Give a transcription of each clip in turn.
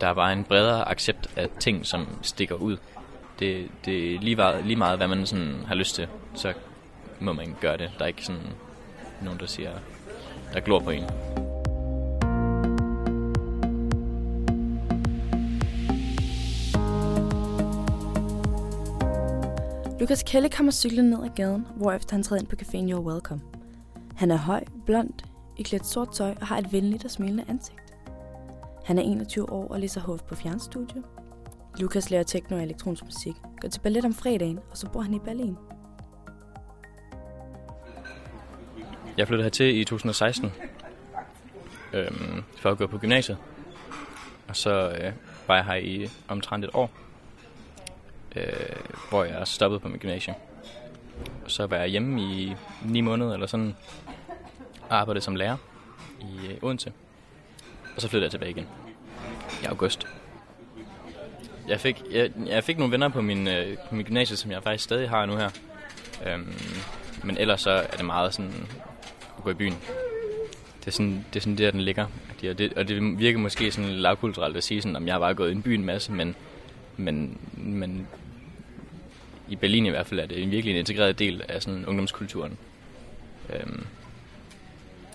der var en bredere accept af ting, som stikker ud. Det, det er lige meget, lige meget, hvad man sådan har lyst til, så må man gøre det. Der er ikke sådan nogen, der siger, der glor på en. Lukas Kelle kommer cyklen ned ad gaden, hvorefter han træder ind på caféen You're Welcome. Han er høj, blond, i klædt sort tøj og har et venligt og smilende ansigt. Han er 21 år og læser HF på fjernstudie. Lukas lærer techno og elektronisk musik, går til ballet om fredagen, og så bor han i Berlin. Jeg flyttede hertil i 2016 øhm, for at gå på gymnasiet. Og så øh, var jeg her i omtrent et år, øh, hvor jeg stoppede på mit gymnasium. Og så var jeg hjemme i ni måneder eller sådan, og arbejdede som lærer i øh, Odense. Og så flyttede jeg tilbage igen i august. Jeg fik, jeg, jeg fik nogle venner på min, øh, på min gymnasie, som jeg faktisk stadig har nu her. Øhm, men ellers så er det meget sådan at gå i byen. Det er sådan, det er sådan der, den ligger. Og det, og det virker måske sådan lavkulturelt at sige sådan, om jeg har bare gået i en by en masse, men, men, men i Berlin i hvert fald er det en virkelig en integreret del af sådan ungdomskulturen. Øhm,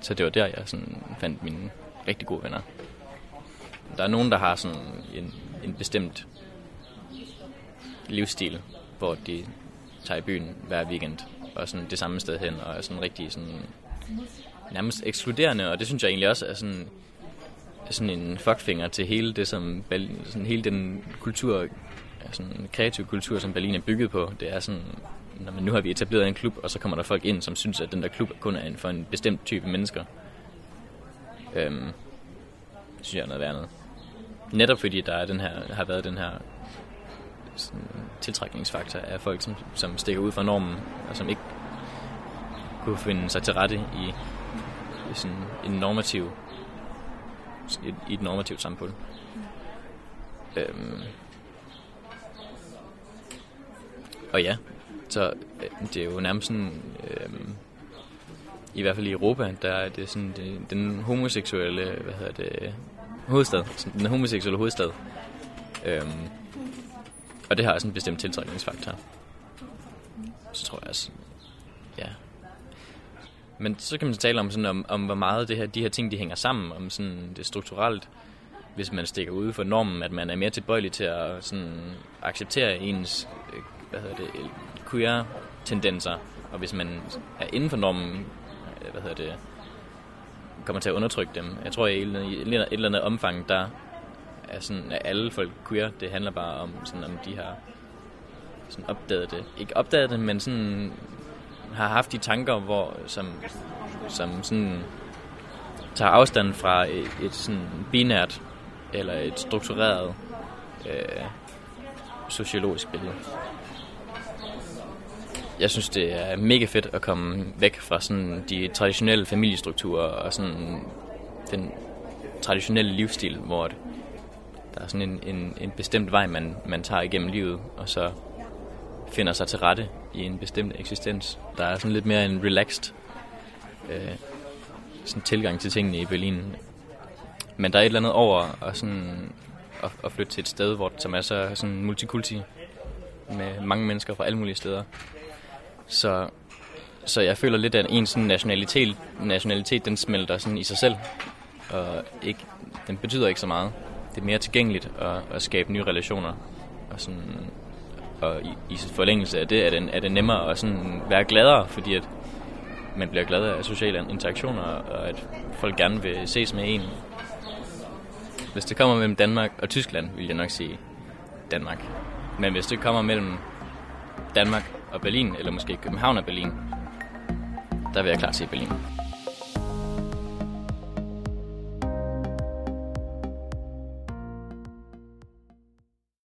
så det var der, jeg sådan fandt mine rigtig gode venner. Der er nogen, der har sådan en, en bestemt livsstil, hvor de tager i byen hver weekend, og sådan det samme sted hen, og er sådan rigtig sådan nærmest ekskluderende, og det synes jeg egentlig også er sådan, er sådan en fuckfinger til hele det, som Berlin, sådan hele den kultur, sådan en kreativ kultur, som Berlin er bygget på. Det er sådan, når man nu har vi etableret en klub, og så kommer der folk ind, som synes, at den der klub kun er for en bestemt type mennesker. Øhm, synes jeg er noget værd noget. Netop fordi der er den her, har været den her sådan, tiltrækningsfaktor af folk, som, som stikker ud fra normen, og som ikke kunne finde sig til rette i, i sådan en normativ i, i et normativt samfund. Øhm. Og ja, så øh, det er jo nærmest sådan, øhm, i hvert fald i Europa, der er det sådan det, den homoseksuelle, hvad hedder det, hovedstad, sådan den homoseksuelle hovedstad. Øhm, og det har også en bestemt tiltrækningsfaktor. Så tror jeg også, ja. Men så kan man tale om, sådan, om, om hvor meget det her, de her ting de hænger sammen, om sådan det strukturelt, hvis man stikker ud for normen, at man er mere tilbøjelig til at sådan, acceptere ens øh, hvad hedder det, queer tendenser, og hvis man er inden for normen, Øh, hvad hedder det, kommer til at undertrykke dem. Jeg tror, at i et eller andet omfang, der er sådan, at alle folk queer, det handler bare om, sådan, om de har sådan opdaget det. Ikke opdaget det, men sådan har haft de tanker, hvor, som, som sådan tager afstand fra et, et sådan binært eller et struktureret øh, sociologisk billede. Jeg synes, det er mega fedt at komme væk fra sådan de traditionelle familiestrukturer og sådan den traditionelle livsstil, hvor der er sådan en, en, en bestemt vej, man, man tager igennem livet, og så finder sig til rette i en bestemt eksistens. Der er sådan lidt mere en relaxed øh, sådan tilgang til tingene i Berlin. Men der er et eller andet over at, sådan, at, at flytte til et sted, hvor, som er så sådan multikulti med mange mennesker fra alle mulige steder. Så, så jeg føler lidt, at en sådan nationalitet, nationalitet den smelter sådan i sig selv. Og ikke, den betyder ikke så meget. Det er mere tilgængeligt at, at skabe nye relationer. Og, sådan, og i, i forlængelse af det er det, er det nemmere at sådan være gladere, fordi at man bliver glad af sociale interaktioner, og at folk gerne vil ses med en. Hvis det kommer mellem Danmark og Tyskland, vil jeg nok sige Danmark. Men hvis det kommer mellem Danmark og Berlin, eller måske København og Berlin, der vil jeg klart se Berlin.